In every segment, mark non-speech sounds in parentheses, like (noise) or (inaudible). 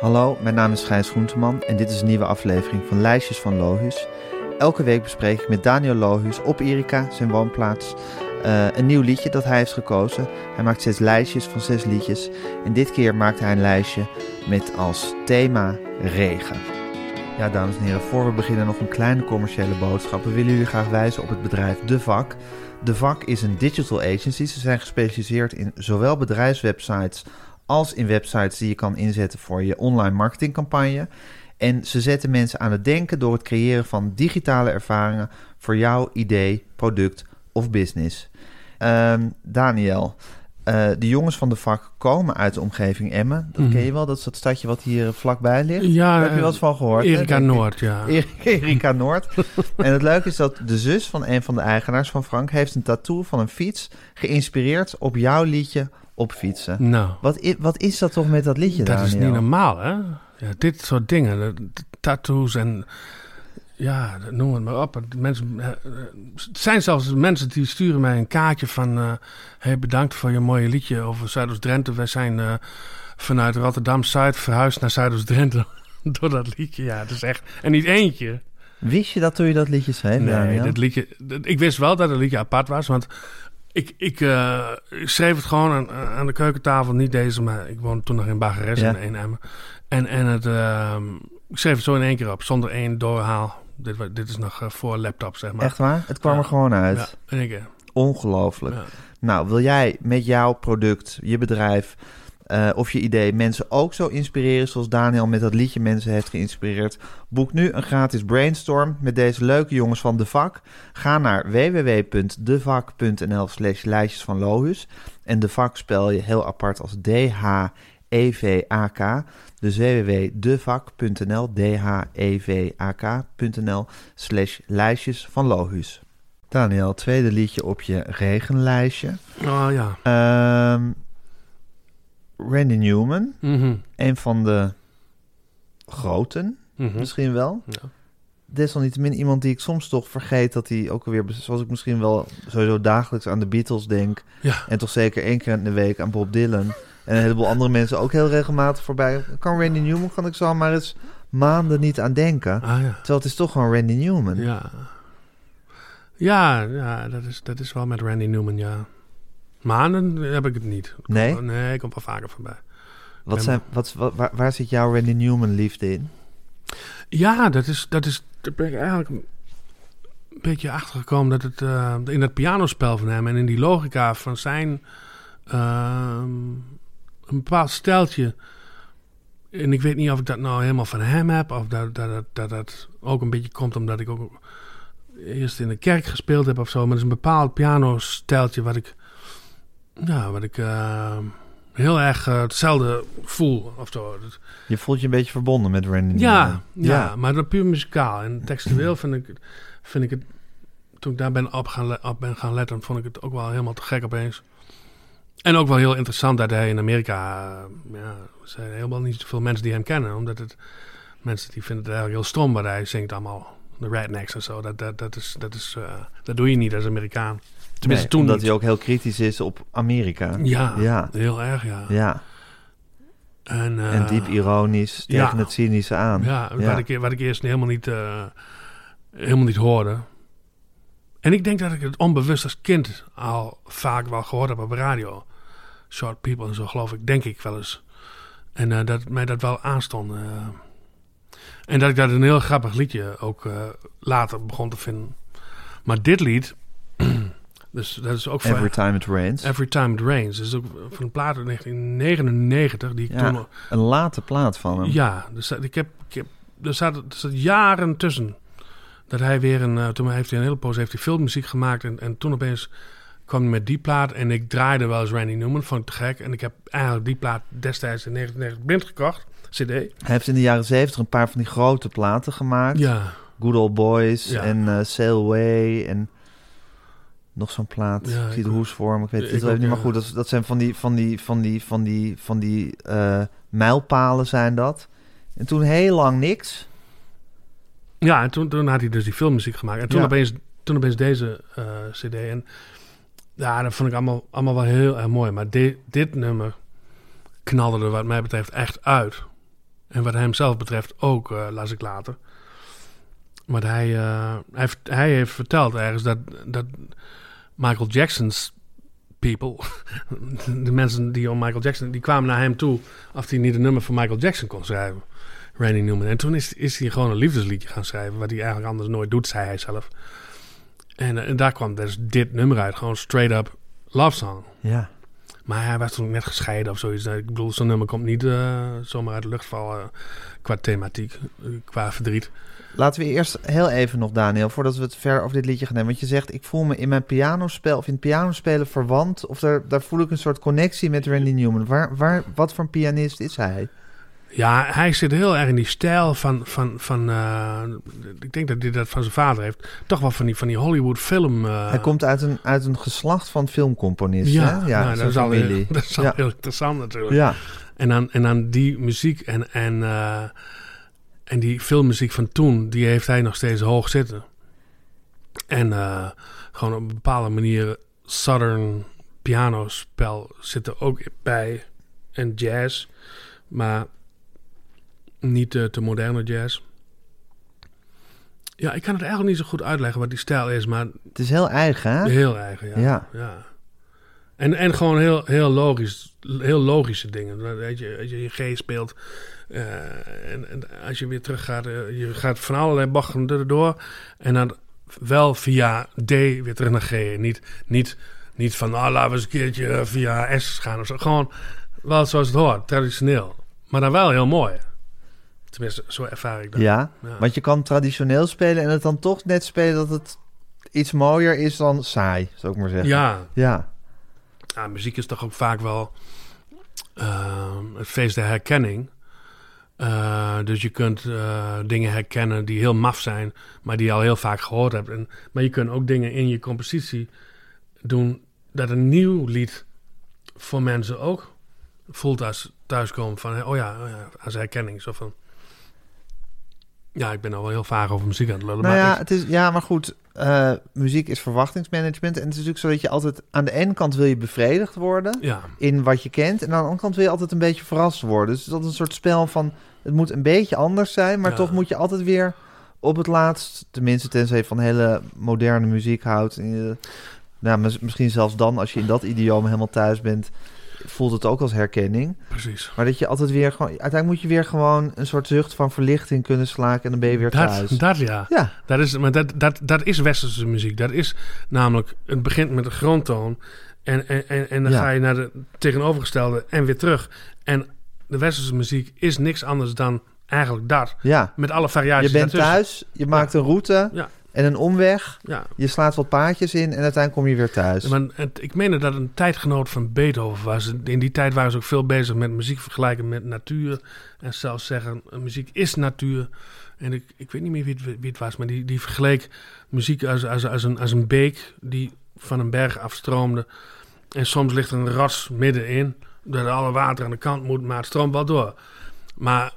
Hallo, mijn naam is Gijs Groenteman en dit is een nieuwe aflevering van Lijstjes van Lohus. Elke week bespreek ik met Daniel Lohus op Erika, zijn woonplaats, uh, een nieuw liedje dat hij heeft gekozen. Hij maakt zes lijstjes van zes liedjes en dit keer maakt hij een lijstje met als thema regen. Ja, dames en heren, voor we beginnen nog een kleine commerciële boodschap. We willen jullie graag wijzen op het bedrijf De Vak. De Vak is een digital agency. Ze zijn gespecialiseerd in zowel bedrijfswebsites als in websites die je kan inzetten voor je online marketingcampagne. En ze zetten mensen aan het denken door het creëren van digitale ervaringen voor jouw idee, product of business. Um, Daniel, uh, de jongens van de vak komen uit de omgeving Emmen. Dat mm. ken je wel, dat is dat stadje wat hier vlakbij ligt. Ja, Daar heb je wel eens van gehoord. (laughs) Erika Noord, ja. Erika Noord. en het leuke is dat de zus van een van de eigenaars van Frank... heeft een tattoo van een fiets geïnspireerd op jouw liedje op fietsen. Nou. Wat, is, wat is dat toch met dat liedje, Dat Daniel? is niet normaal, hè? Ja, dit soort dingen, tattoos en ja, noem het maar op. Mensen, uh, het zijn zelfs mensen die sturen mij een kaartje van... Uh, hey, bedankt voor je mooie liedje over Zuidoost-Drenthe. Wij zijn uh, vanuit Rotterdam-Zuid verhuisd naar Zuidoost-Drenthe (laughs) door dat liedje. Ja, het is echt... En niet eentje. Wist je dat toen je dat liedje schreef? Nee, dat liedje... Ik wist wel dat het liedje apart was, want... Ik, ik, ik schreef het gewoon aan, aan, de keukentafel, niet deze, maar ik woonde toen nog in Baggeres ja. in Emmen. En, en het, ik schreef het zo in één keer op, zonder één doorhaal. Dit, dit is nog uh, voor laptop, zeg maar. Echt waar? Het kwam ja. er gewoon uit. Ja, in één keer. Ongelooflijk. Nou, wil jij met jouw product, je bedrijf uh, of je idee mensen ook zo inspireren zoals Daniel met dat liedje mensen heeft geïnspireerd? Boek nu een gratis brainstorm met deze leuke jongens van De Vak. Ga naar www.devak.nl slash lijstjes van Lohus. En De Vak spel je heel apart als D-H-E-V-A-K. Dus www.devak.nl, d-h-e-v-a-k.nl slash lijstjes van Lohus. Daniel, tweede liedje op je regenlijstje. Oh ja. Um, Randy Newman, mm -hmm. een van de groten, mm -hmm. misschien wel. Ja. Desalniettemin iemand die ik soms toch vergeet dat hij ook alweer, zoals ik misschien wel sowieso dagelijks aan de Beatles denk. Ja. En toch zeker één keer in de week aan Bob Dylan. En een heleboel andere mensen ook heel regelmatig voorbij. Kan Randy Newman, kan ik zo maar eens maanden niet aan denken. Ah, ja. Terwijl het is toch gewoon Randy Newman. Ja, ja, ja dat, is, dat is wel met Randy Newman, ja. Maanden heb ik het niet. Nee? Nee, ik kom wel vaker voorbij. Wat zijn, wat, wat, waar, waar zit jouw Randy Newman liefde in? Ja, dat is, dat is, daar ben ik eigenlijk een beetje achtergekomen dat het uh, in dat pianospel van hem en in die logica van zijn uh, een bepaald steltje. En ik weet niet of ik dat nou helemaal van hem heb, of dat dat, dat, dat, dat ook een beetje komt omdat ik ook eerst in de kerk gespeeld heb of zo. Maar het is een bepaald pianosteltje wat ik, ja, wat ik uh, heel erg uh, hetzelfde voel of zo. Je voelt je een beetje verbonden met Randy ja. Ja, ja, maar dan puur muzikaal. En textueel vind ik, vind ik het, toen ik daar ben op, gaan, op ben gaan letten, vond ik het ook wel helemaal te gek opeens. En ook wel heel interessant dat hij in Amerika, uh, ja, er zijn helemaal niet zoveel mensen die hem kennen. Omdat het, mensen die vinden het eigenlijk heel stom, maar hij zingt allemaal de rednecks en zo. Dat, dat, dat, is, dat, is, dat doe je niet als Amerikaan. Tenminste, nee, toen omdat niet. hij ook heel kritisch is op Amerika. Ja, ja. heel erg, ja. ja. En, uh, en diep ironisch tegen ja. het cynische aan. Ja, ja. Wat, ik, wat ik eerst helemaal niet, uh, helemaal niet hoorde. En ik denk dat ik het onbewust als kind al vaak wel gehoord heb op de radio. Short People en zo, geloof ik, denk ik wel eens. En uh, dat mij dat wel aanstond. En dat ik dat een heel grappig liedje ook later begon te vinden. Maar dit lied, dus dat is ook van... Every Time It Rains. Every Time It Rains. Dat is ook van een plaat uit 1999 die ik ja, toen... Een late plaat van hem. Ja, dus ik heb, ik heb, er, zaten, er jaren tussen. Dat hij weer een... Uh, toen heeft hij een hele poos heeft hij filmmuziek gemaakt. En, en toen opeens kwam hij met die plaat. En ik draaide wel eens Randy Newman. Vond ik te gek. En ik heb eigenlijk die plaat destijds in 1990 blind gekocht. CD. Hij heeft in de jaren 70 een paar van die grote platen gemaakt. Ja. Good Old Boys Ja. en uh, Sail Away en nog zo'n plaat. Ja, ik zie de ook. hoes voor me. Ik weet het Ik even ook, niet, maar goed. Dat, dat zijn van die, van die, van die, van die, van die uh, mijlpalen zijn dat. En toen heel lang niks. Ja, en toen, toen had hij dus die filmmuziek gemaakt. En toen, Ja. opeens, toen opeens deze eh, CD. En ja, dat vond ik allemaal, allemaal wel heel erg mooi. Maar di- dit nummer knalde er wat mij betreft echt uit. En wat hem zelf betreft ook, eh, las ik later. Want hij, eh, hij, heeft, hij heeft verteld ergens dat, dat Michael Jackson's people, (laughs) de mensen die om Michael Jackson, die kwamen naar hem toe of hij niet een nummer van Michael Jackson kon schrijven. Randy Newman. En toen is, is hij gewoon een liefdesliedje gaan schrijven, wat hij eigenlijk anders nooit doet, zei hij zelf. En, eh, en daar kwam dus dit nummer uit, gewoon straight up love song. Ja. Maar hij was toen net gescheiden of zoiets. Ik bedoel, zo'n nummer komt niet eh, zomaar uit de lucht vallen qua thematiek, eh, qua verdriet. Laten we eerst heel even nog, Daniel, voordat we het ver over dit liedje gaan nemen. Want je zegt, ik voel me in mijn pianospel of in het pianospelen verwant. Of daar, daar voel ik een soort connectie met Randy Newman. Waar, waar, wat voor een pianist is hij? Ja, hij zit heel erg in die stijl van. van, van uh, ik denk dat hij dat van zijn vader heeft. Toch wel van die, van die Hollywood film. Uh, hij komt uit een, uit een geslacht van filmcomponisten. Ja, hè? ja nou, dat, is al, heel, dat is al ja. heel interessant natuurlijk. Ja. En, dan, en dan die muziek en, en, uh, en die filmmuziek van toen, die heeft hij nog steeds hoog zitten. En gewoon op een bepaalde manier Southern pianospel zit er ook bij. En jazz. Maar niet uh, te moderne jazz. Ja, ik kan het eigenlijk niet zo goed uitleggen wat die stijl is, maar... Het is heel eigen, hè? Heel eigen, ja. Ja. ja. En, en gewoon heel, heel logisch, heel logische dingen. Weet je, als je je G speelt uh, en, en, als je weer terug gaat, uh, je gaat van allerlei bochten erdoor en dan wel via D weer terug naar G. Niet, niet, niet van, ah, laten we eens een keertje via S gaan of zo. Gewoon wel zoals het hoort, traditioneel. Maar dan wel heel mooi. Tenminste, zo ervaar ik dat. Ja, ja, want je kan traditioneel spelen en het dan toch net spelen dat het iets mooier is dan saai, zou ik maar zeggen. Ja. Ja. ja muziek is toch ook vaak wel uh, het feest der herkenning. Uh, dus je kunt uh, dingen herkennen die heel maf zijn, maar die je al heel vaak gehoord hebt. En, maar je kunt ook dingen in je compositie doen dat een nieuw lied voor mensen ook voelt als thuiskomen van, oh ja, oh ja als herkenning. Zo van, ja, ik ben al wel heel vaag over muziek aan het lullen. Nou maar ja, ik, het is, ja, maar goed, uh, muziek is verwachtingsmanagement. En het is natuurlijk zo dat je altijd aan de ene kant wil je bevredigd worden ja, in wat je kent. En aan de andere kant wil je altijd een beetje verrast worden. Dus dat is een soort spel van, het moet een beetje anders zijn, maar Ja. toch moet je altijd weer op het laatst, tenminste tenzij je van hele moderne muziek houdt. En je, nou, mis- misschien zelfs dan, als je in dat idioom helemaal thuis bent, voelt het ook als herkenning. precies. Maar dat je altijd weer gewoon, uiteindelijk moet je weer gewoon een soort zucht van verlichting kunnen slaken en dan ben je weer thuis. Dat, ja. Ja, Dat is, maar dat, dat, dat is westerse muziek. Dat is namelijk, het begint met een grondtoon. En, en, en, en dan Ja. ga je naar de tegenovergestelde en weer terug. En de westerse muziek is niks anders dan eigenlijk dat. ja. Met alle Je variaties bent daartussen. thuis, je maakt een route Ja. En een omweg. Ja. Je slaat wat paadjes in en uiteindelijk kom je weer thuis. Maar het, ik meen dat een tijdgenoot van Beethoven was. In die tijd waren ze ook veel bezig met muziek vergelijken met natuur. En zelfs zeggen, muziek is natuur. En ik, ik weet niet meer wie het, wie het was, maar die, die vergeleek muziek als, als, als, een, als een beek die van een berg afstroomde. En soms ligt er een ras middenin, dat alle water aan de kant moet, maar het stroomt wel door. Maar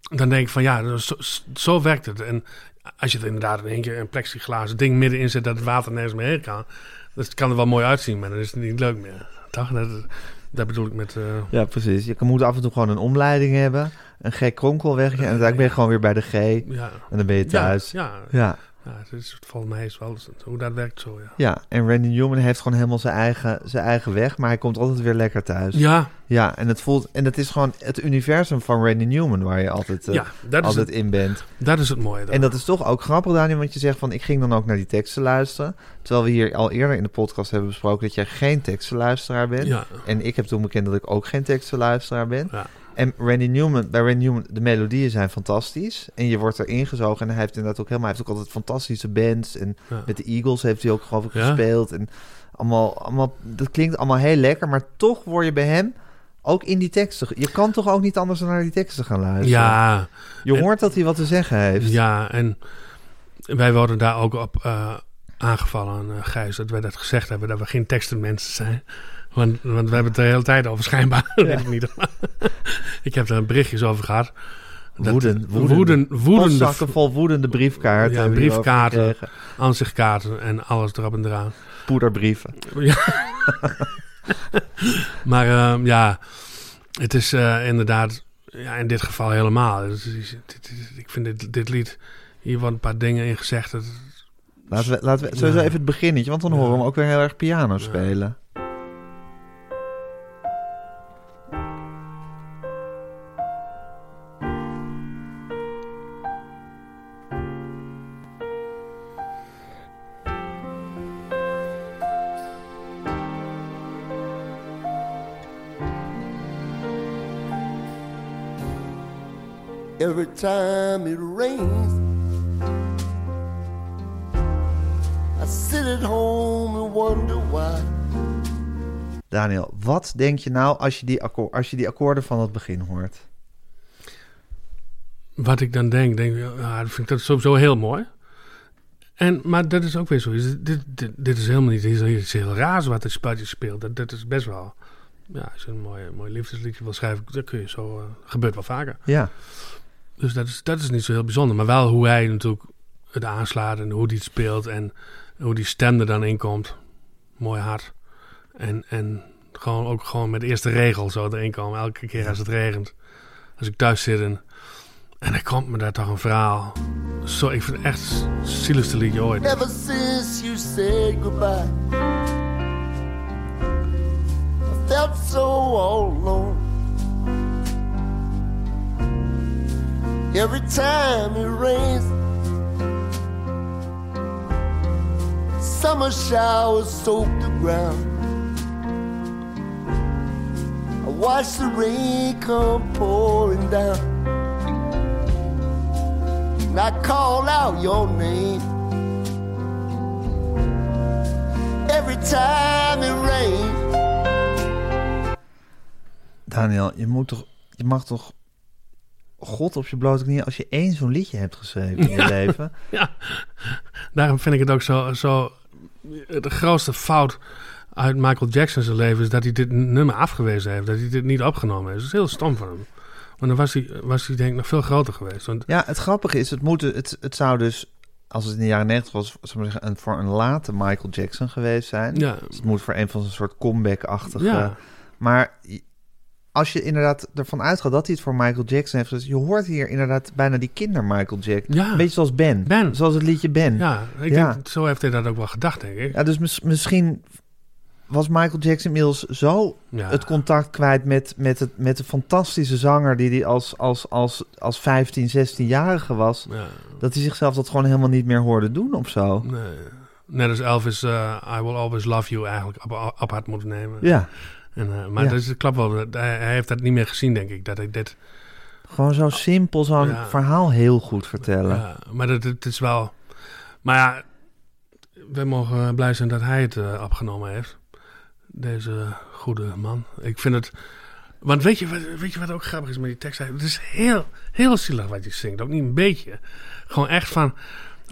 dan denk ik van ja, zo, zo werkt het. En als je er inderdaad in één keer een plexiglazen ding middenin zet dat het water nergens meer heen kan, dat kan er wel mooi uitzien, maar dan is het niet leuk meer. Toch? Dat, dat bedoel ik met. eh, Ja, precies. Je moet af en toe gewoon een omleiding hebben. Een gek kronkelwegje. En uiteindelijk ben je gewoon weer bij de G. En ja. dan ben je thuis. Ja, ja, Ja, ja, het is, volgens mij is wel hoe dat werkt zo, ja. ja. En Randy Newman heeft gewoon helemaal zijn eigen, zijn eigen weg. Maar hij komt altijd weer lekker thuis. Ja, Ja, en het voelt... En het is gewoon het universum van Randy Newman... waar je altijd, eh, ja dat, is altijd het, in bent. dat is het mooie. En dat is toch ook grappig, Daniel, want je zegt van... ik ging dan ook naar die teksten luisteren. Terwijl we hier al eerder in de podcast hebben besproken... dat jij geen tekstenluisteraar bent. Ja, En ik heb toen bekend dat ik ook geen tekstenluisteraar ben. ja. En Randy Newman, bij Randy Newman, de melodieën zijn fantastisch. En je wordt erin gezogen. En hij heeft inderdaad ook helemaal, hij heeft ook altijd fantastische bands. En ja. met de Eagles heeft hij ook geloof ik Ja. gespeeld. En allemaal, allemaal, dat klinkt allemaal heel lekker. Maar toch word je bij hem ook in die teksten. Je kan toch ook niet anders dan naar die teksten gaan luisteren. ja, Je en- hoort dat hij wat te zeggen heeft. Ja, en wij worden daar ook op eh, aangevallen, eh, Gijs, dat wij dat gezegd hebben, dat we geen tekstenmensen zijn. Want, want we hebben het de hele tijd over, schijnbaar. (laughs) weet ik niet. (laughs) ik heb er een berichtjes over gehad. Dat- Woeden, woeden, woeden. woedende Postzakken vol woedende briefkaarten. Ja, briefkaarten. gekregen. aanzichtkaarten en alles erop en eraan. Poederbrieven. (laughs) Ja. maar ehm, ja, het is eh, inderdaad Ja, in dit geval helemaal. Dus, is- dit, ik vind dit, dit lied, hier worden een paar dingen in gezegd. Dat, Laten we, laten we Ja. even het beginnetje, want dan Ja. horen we hem ook weer heel erg piano Ja. spelen. Time it rains. I sit at home and wonder why. Daniel, wat denk je nou als je die, als je die akkoorden van het begin hoort? wat ik dan denk, denk ik, ja, dat vind ik dat sowieso heel mooi. En, maar dat is ook weer zo. Is Dit, dit, dit is helemaal niet iets heel raars wat het spelletje speelt. Dat, dat is best wel... Ja, als je een mooi, mooi liefdesliedje wil schrijven, dat kun je zo... eh, gebeurt wel vaker. Ja, Dus dat is, dat is niet zo heel bijzonder. Maar wel hoe hij natuurlijk het aanslaat en hoe hij het speelt en hoe die stem er dan in komt. Mooi hard. En, en gewoon ook gewoon met de eerste regel zo erin komen. Elke keer als het regent. Als ik thuis zit en, en dan komt me daar toch een verhaal. Zo, ik vind het echt het zieligste liedje ooit. Ever since you said goodbye, I felt so alone. Every time it rains, summer showers soak the ground. I watch the rain come pouring down. And I call out your name. Every time it rains, Daniel, je, moet toch, je mag toch God op je blote knieën als je één zo'n liedje hebt geschreven in je (laughs) leven. Ja, daarom vind ik het ook zo, zo... De grootste fout uit Michael Jackson's leven is dat hij dit nummer afgewezen heeft. Dat hij dit niet opgenomen heeft. Dat is heel stom van hem. Want dan was hij, was hij denk ik nog veel groter geweest. Want Ja, het grappige is, het, moet, het, het zou dus, als het in de jaren 90 was, zou zeggen, een, voor een late Michael Jackson geweest zijn. ja, Dus het moet voor een van zo'n soort comeback-achtige... ja, Maar als je inderdaad ervan uitgaat dat hij het voor Michael Jackson heeft... Dus je hoort hier inderdaad bijna die kinder-Michael Jackson. Ja. Een beetje zoals Ben. Ben. Zoals het liedje Ben. ja, ik Ja. Denk, zo heeft hij dat ook wel gedacht, denk ik. Ja, dus mis- misschien was Michael Jackson inmiddels zo Ja. het contact kwijt met, met, het, met de fantastische zanger die hij als, als, als, als 15, 16-jarige was, Ja, dat hij zichzelf dat gewoon helemaal niet meer hoorde doen of zo. nee. Net als Elvis, eh, I Will Always Love You eigenlijk had moeten nemen. Ja, En, eh, maar Ja. dat is, het klopt wel. Hij, hij heeft dat niet meer gezien, denk ik. Dat hij dit... gewoon zo simpel zo'n Ja. verhaal heel goed vertellen. Ja, maar dat, het is wel... Maar ja, we mogen blij zijn dat hij het eh, opgenomen heeft. Deze goede man. Ik vind het... Want weet je, wat, weet je wat ook grappig is met die tekst? Het is heel, heel zielig wat je zingt. Ook niet een beetje. Gewoon echt van...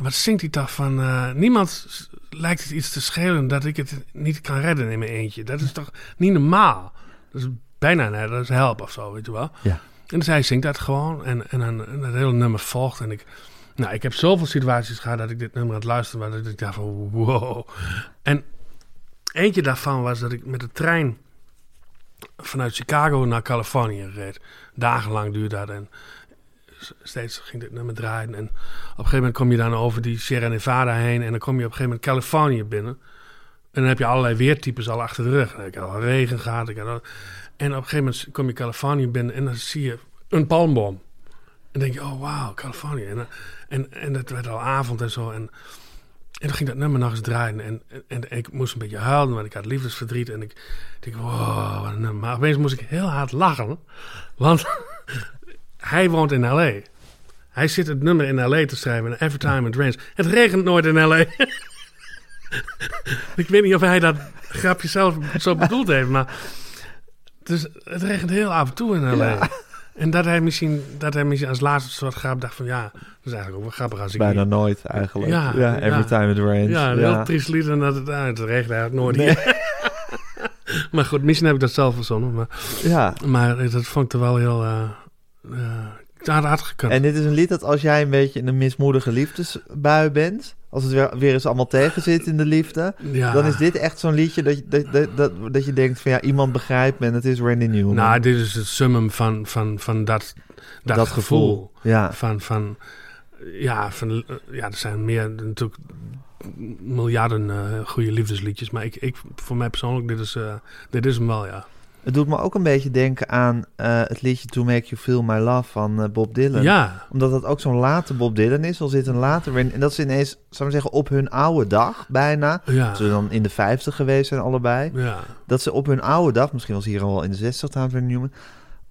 Wat zingt hij toch van... eh, niemand lijkt het iets te schelen dat ik het niet kan redden in mijn eentje. Dat is toch niet normaal? Dat is bijna net help of zo, weet je wel? Ja. En dus hij zingt dat gewoon en, en, dan en het hele nummer volgt. En ik, nou, ik heb zoveel situaties gehad dat ik dit nummer aan het luisteren was. Dat ik dacht van wow. En eentje daarvan was dat ik met de trein vanuit Chicago naar Californië reed. Dagenlang duurde dat en steeds ging dit nummer draaien. En op een gegeven moment kom je dan over die Sierra Nevada heen. En dan kom je op een gegeven moment Californië binnen. En dan heb je allerlei weertypes al achter de rug. Ik had al regen gehad. Ik En op een gegeven moment kom je Californië binnen en dan zie je een palmboom. En denk je, oh wauw, Californië. En, en, het werd al avond en zo. En, en toen ging dat nummer nog eens draaien. En, en, en ik moest een beetje huilen, want ik had liefdesverdriet. En ik denk, wow, wat een nummer. Maar opeens moest ik heel hard lachen. Want hij woont in L.A. Hij zit het nummer in L.A. te schrijven. En every time it rains. Het regent nooit in L.A. (laughs) ik weet niet of hij dat grapje zelf zo bedoeld heeft, maar... Dus het regent heel af en toe in L.A. En dat hij, misschien, dat hij misschien als laatste soort grap dacht van... Ja, dat is eigenlijk ook wel grappig als ik... Bijna nooit eigenlijk. Ja, Ja, every ja. time it rains. Ja, een heel triest lied en dat het, ah, het regent eigenlijk nooit hier. (laughs) maar goed, misschien heb ik dat zelf verzonnen. Maar, ja. maar dat vond ik er wel heel... eh eh, dat had gekund. En dit is een lied dat als jij een beetje in een mismoedige liefdesbui bent, als het weer, weer eens allemaal tegen zit in de liefde, Ja. dan is dit echt zo'n liedje dat je, dat, dat, dat, dat je denkt van ja, iemand begrijpt me en het is Randy Newman. Nou, dit is het summum van, van, van dat, dat, dat gevoel. Ja, Van, van, ja, van, ja, er zijn meer natuurlijk miljarden eh, goede liefdesliedjes. Maar ik, ik, voor mij persoonlijk, dit is, eh, dit is hem wel, ja. Het doet me ook een beetje denken aan eh, het liedje To Make You Feel My Love van eh, Bob Dylan. Ja, Omdat dat ook zo'n late Bob Dylan is, al zit een later en dat is ineens, zou ik zeggen, op hun oude dag bijna. ja, Ze dan in de 50 geweest zijn allebei. ja. Dat ze op hun oude dag, misschien was hier al wel in de 60 trouwens Randy Newman,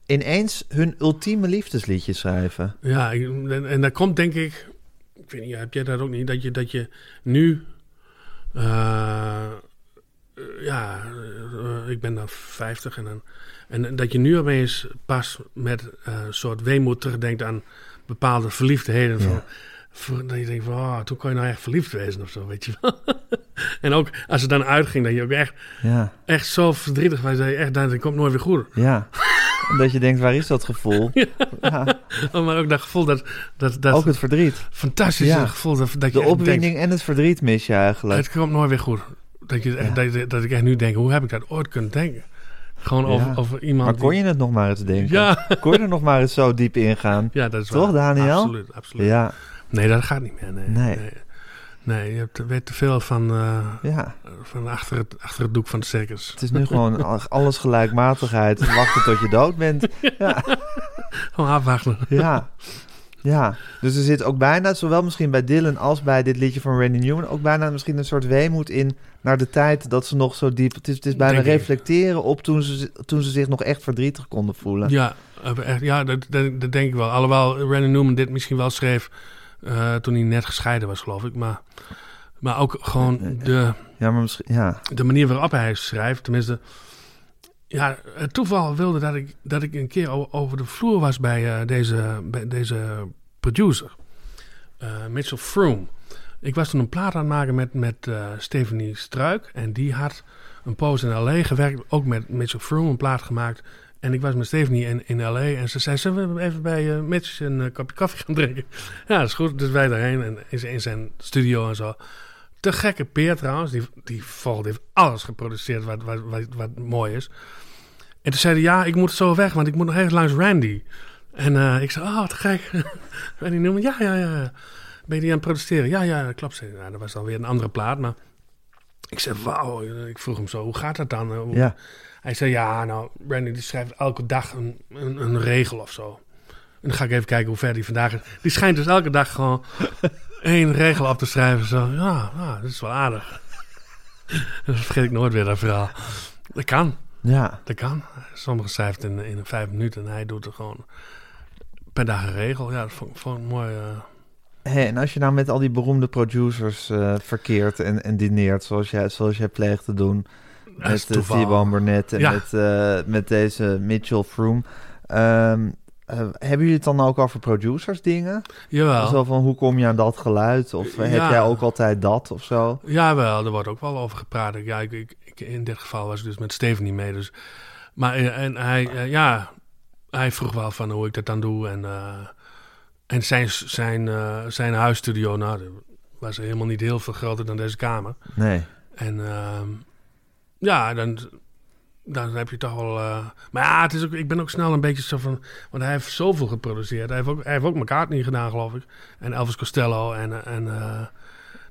ineens hun ultieme liefdesliedje schrijven. Ja, en, en dat komt denk ik... Ik weet niet, heb jij dat ook niet? Dat je, dat je nu... eh, ja, eh, ik ben dan 50 en, dan, en dat je nu opeens pas met eh, een soort weemoed terugdenkt aan bepaalde verliefdheden. Ja. Van, dat je denkt van, oh, toen kon je nou echt verliefd wezen of zo, weet je wel. (laughs) en ook als het dan uitging, dat je ook echt, Ja, echt zo verdrietig was. Dat je echt, dat komt nooit weer goed. ja. (laughs) Dat je denkt, waar is dat gevoel? Ja, (laughs) maar ook dat gevoel, dat, dat, dat ook het verdriet. fantastische Ja. gevoel. Dat, dat je De opwinding denkt, en het verdriet mis je eigenlijk. Het komt nooit weer goed. Dat, je echt, Ja. dat, ik echt nu denk, hoe heb ik dat ooit kunnen denken? Gewoon Ja. over, over iemand... Maar kon je het nog maar eens denken? Ja, (laughs) Kon je er nog maar eens zo diep ingaan? ja, dat is Toch, waar. Daniel? Absoluut, absoluut. Ja, Nee, dat gaat niet meer. Nee, Nee. nee. Nee, je hebt, weet te veel van, eh, ja. van achter, het, achter het doek van het circus. Het is nu gewoon (laughs) al- alles gelijkmatigheid. Wachten tot je dood bent. (laughs) Gewoon afwachten. Ja. Ja, dus er zit ook bijna, zowel misschien bij Dylan als bij dit liedje van Randy Newman, ook bijna misschien een soort weemoed in naar de tijd dat ze nog zo diep. Het is, het is bijna Denk ik. reflecteren op toen ze, toen ze zich nog echt verdrietig konden voelen. Ja, eh, echt, ja dat, dat, dat denk ik wel. Alhoewel Randy Newman dit misschien wel schreef eh, toen hij net gescheiden was, geloof ik. Maar, maar ook gewoon de, Ja, maar misschien, ja. de manier waarop hij schrijft. Tenminste, ja, het toeval wilde dat ik, dat ik een keer over de vloer was bij, eh, deze, bij deze producer, eh, Mitchell Froome. Ik was toen een plaat aan het maken met, met eh, Stephanie Struik. En die had een poos in L.A. gewerkt, ook met Mitchell Froome een plaat gemaakt. En ik was met Stephanie in, in L.A. en ze zei, zullen we even bij Mitch een kopje koffie gaan drinken? (laughs) Ja, dat is goed. Dus wij daarheen en in zijn studio en zo. Te gekke peer trouwens. Die, die vogel heeft alles geproduceerd wat, wat, wat, wat mooi is. En toen zei hij, ja, ik moet zo weg, want ik moet nog even langs Randy. En eh, ik zei, oh, wat gek. (laughs) Randy Newman, ja, ja, ja. Ben je die aan het protesteren? Ja, ja, dat klopt. Zei. Nou, dat was dan weer een andere plaat, maar... Ik zei, wauw. Ik vroeg hem zo, hoe gaat dat dan? Hoe- Ja, Hij zei, ja, nou, Randy die schrijft elke dag een, een, een regel of zo. En dan ga ik even kijken hoe ver die vandaag is. Die schijnt dus elke dag gewoon (laughs) één regel op te schrijven. Zo, ja, ja dat is wel aardig. (laughs) dat vergeet ik nooit weer, dat verhaal. Dat kan, ja. dat kan. Sommigen schrijft in, in vijf minuten en hij doet er gewoon per dag een regel. Ja, dat vond, vond ik mooi. eh. Hé, en als je nou met al die beroemde producers eh, verkeert en, en dineert, zoals jij, zoals jij pleegt te doen, met toeval. T-Bone Burnett en Ja. met, eh, met deze Mitchell Froome. Ehm, eh, hebben jullie het dan ook over producers dingen? Jawel. Zo van, hoe kom je aan dat geluid? Of eh, heb jij ook altijd dat of zo? Jawel, er wordt ook wel over gepraat. Ja, ik, ik, ik- in dit geval was ik dus met Steven niet mee. Dus. Maar eh, en hij, ja, hij vroeg wel van hoe ik dat dan doe. En, en zijn, zijn, zijn huisstudio, nou, was helemaal niet heel veel groter dan deze kamer. Nee. En ehm, ja, dan, dan heb je toch wel... eh, maar ja, het is ook, ik ben ook snel een beetje zo van... Want hij heeft zoveel geproduceerd. Hij heeft ook, hij heeft ook McCartney gedaan, geloof ik. En Elvis Costello. En, en, eh,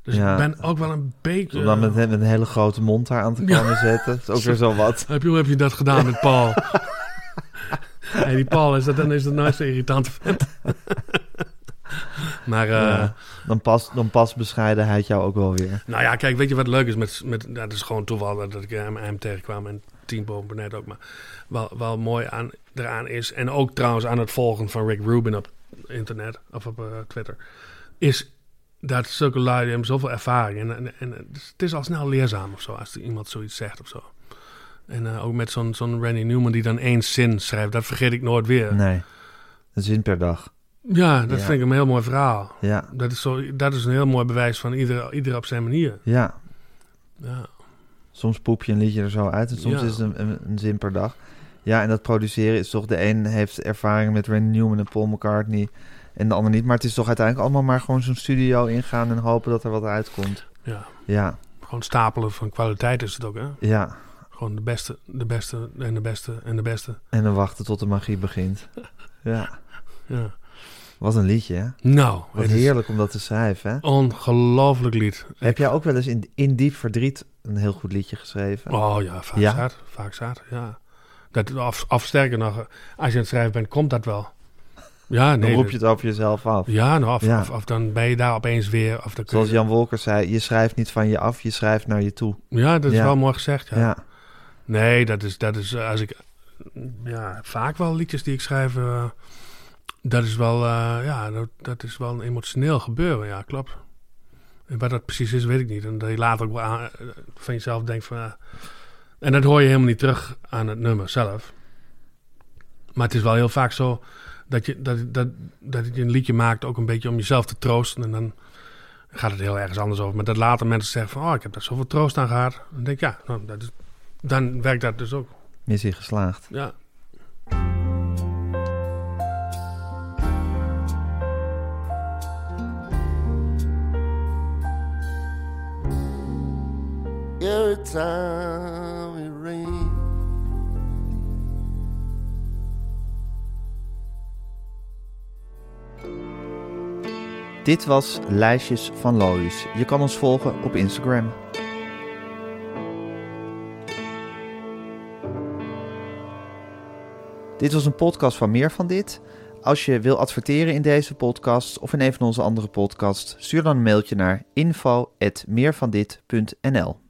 dus Ja. ik ben ook wel een beetje... Om dan met, met een hele grote mond daar aan te Ja. komen zetten. Dat is ook weer zo wat. (laughs) Heb je, hoe heb je dat gedaan met Paul? (laughs) hey, die Paul is dat, dan is dat nooit zo irritante vent. (laughs) maar eh, Ja. Dan past, dan past bescheidenheid jou ook wel weer. nou ja, kijk, weet je wat leuk is met... met ja, het is gewoon toeval dat ik hem, hem tegenkwam en Boven net ook. Maar wel, wel mooi aan, eraan is, en ook trouwens aan het volgen van Rick Rubin op internet of op eh, Twitter, is dat zulke lui hebben zoveel ervaring. En, en, en het is al snel leerzaam of zo, als iemand zoiets zegt of zo. En eh, ook met zo'n zo'n Randy Newman die dan één zin schrijft, dat vergeet ik nooit weer. Nee. Een zin per dag. Ja, dat Ja. vind ik een heel mooi verhaal. Ja. Dat is, zo, dat is een heel mooi bewijs van ieder, ieder op zijn manier. Ja. Ja. Soms poep je een liedje er zo uit en soms Ja. is het een, een, een zin per dag. Ja, en dat produceren is toch... De een heeft ervaring met Randy Newman en Paul McCartney... en de ander niet. Maar het is toch uiteindelijk allemaal maar gewoon zo'n studio ingaan en hopen dat er wat uitkomt. Ja, Ja, gewoon stapelen van kwaliteit is het ook, hè? ja. Gewoon de beste, de beste en de beste en de beste. En dan wachten tot de magie begint. (laughs) Ja, Ja. wat een liedje, hè? Nou, Wat heerlijk om dat te schrijven, hè? ongelooflijk lied. Heb jij ook wel eens in, in diep verdriet een heel goed liedje geschreven? Oh ja, vaak Ja? Vaak ja. Dat, of, of sterker nog, als je aan het schrijven bent, komt dat wel. Ja, nee. dan roep je het over jezelf af. Ja, nou, of, Ja. Of, of dan ben je daar opeens weer. Of dan Zoals je- Jan Wolkers zei, je schrijft niet van je af, je schrijft naar je toe. Ja, dat is Ja. wel mooi gezegd, ja. Ja, Nee, dat is, dat is eh, als ik... Ja, vaak wel liedjes die ik schrijf... eh, dat is wel, eh, ja, dat, dat is wel een emotioneel gebeuren, ja, klopt. Wat dat precies is, weet ik niet. En dat je later ook wel aan- eh, van jezelf denkt van... eh, en dat hoor je helemaal niet terug aan het nummer zelf. Maar het is wel heel vaak zo dat je, dat, dat, dat je een liedje maakt ook een beetje om jezelf te troosten. En dan gaat het heel ergens anders over. Maar dat later mensen zeggen van... Oh, ik heb daar zoveel troost aan gehad. Dan denk ik, ja, nou, dat is, dan werkt dat dus ook. missie geslaagd. Ja. Time. Dit was Lijstjes van Lois. Je kan ons volgen op Instagram. Dit was een podcast van Meer van Dit. Als je wil adverteren in deze podcast of in een van onze andere podcasts, stuur dan een mailtje naar info.meervandit.nl.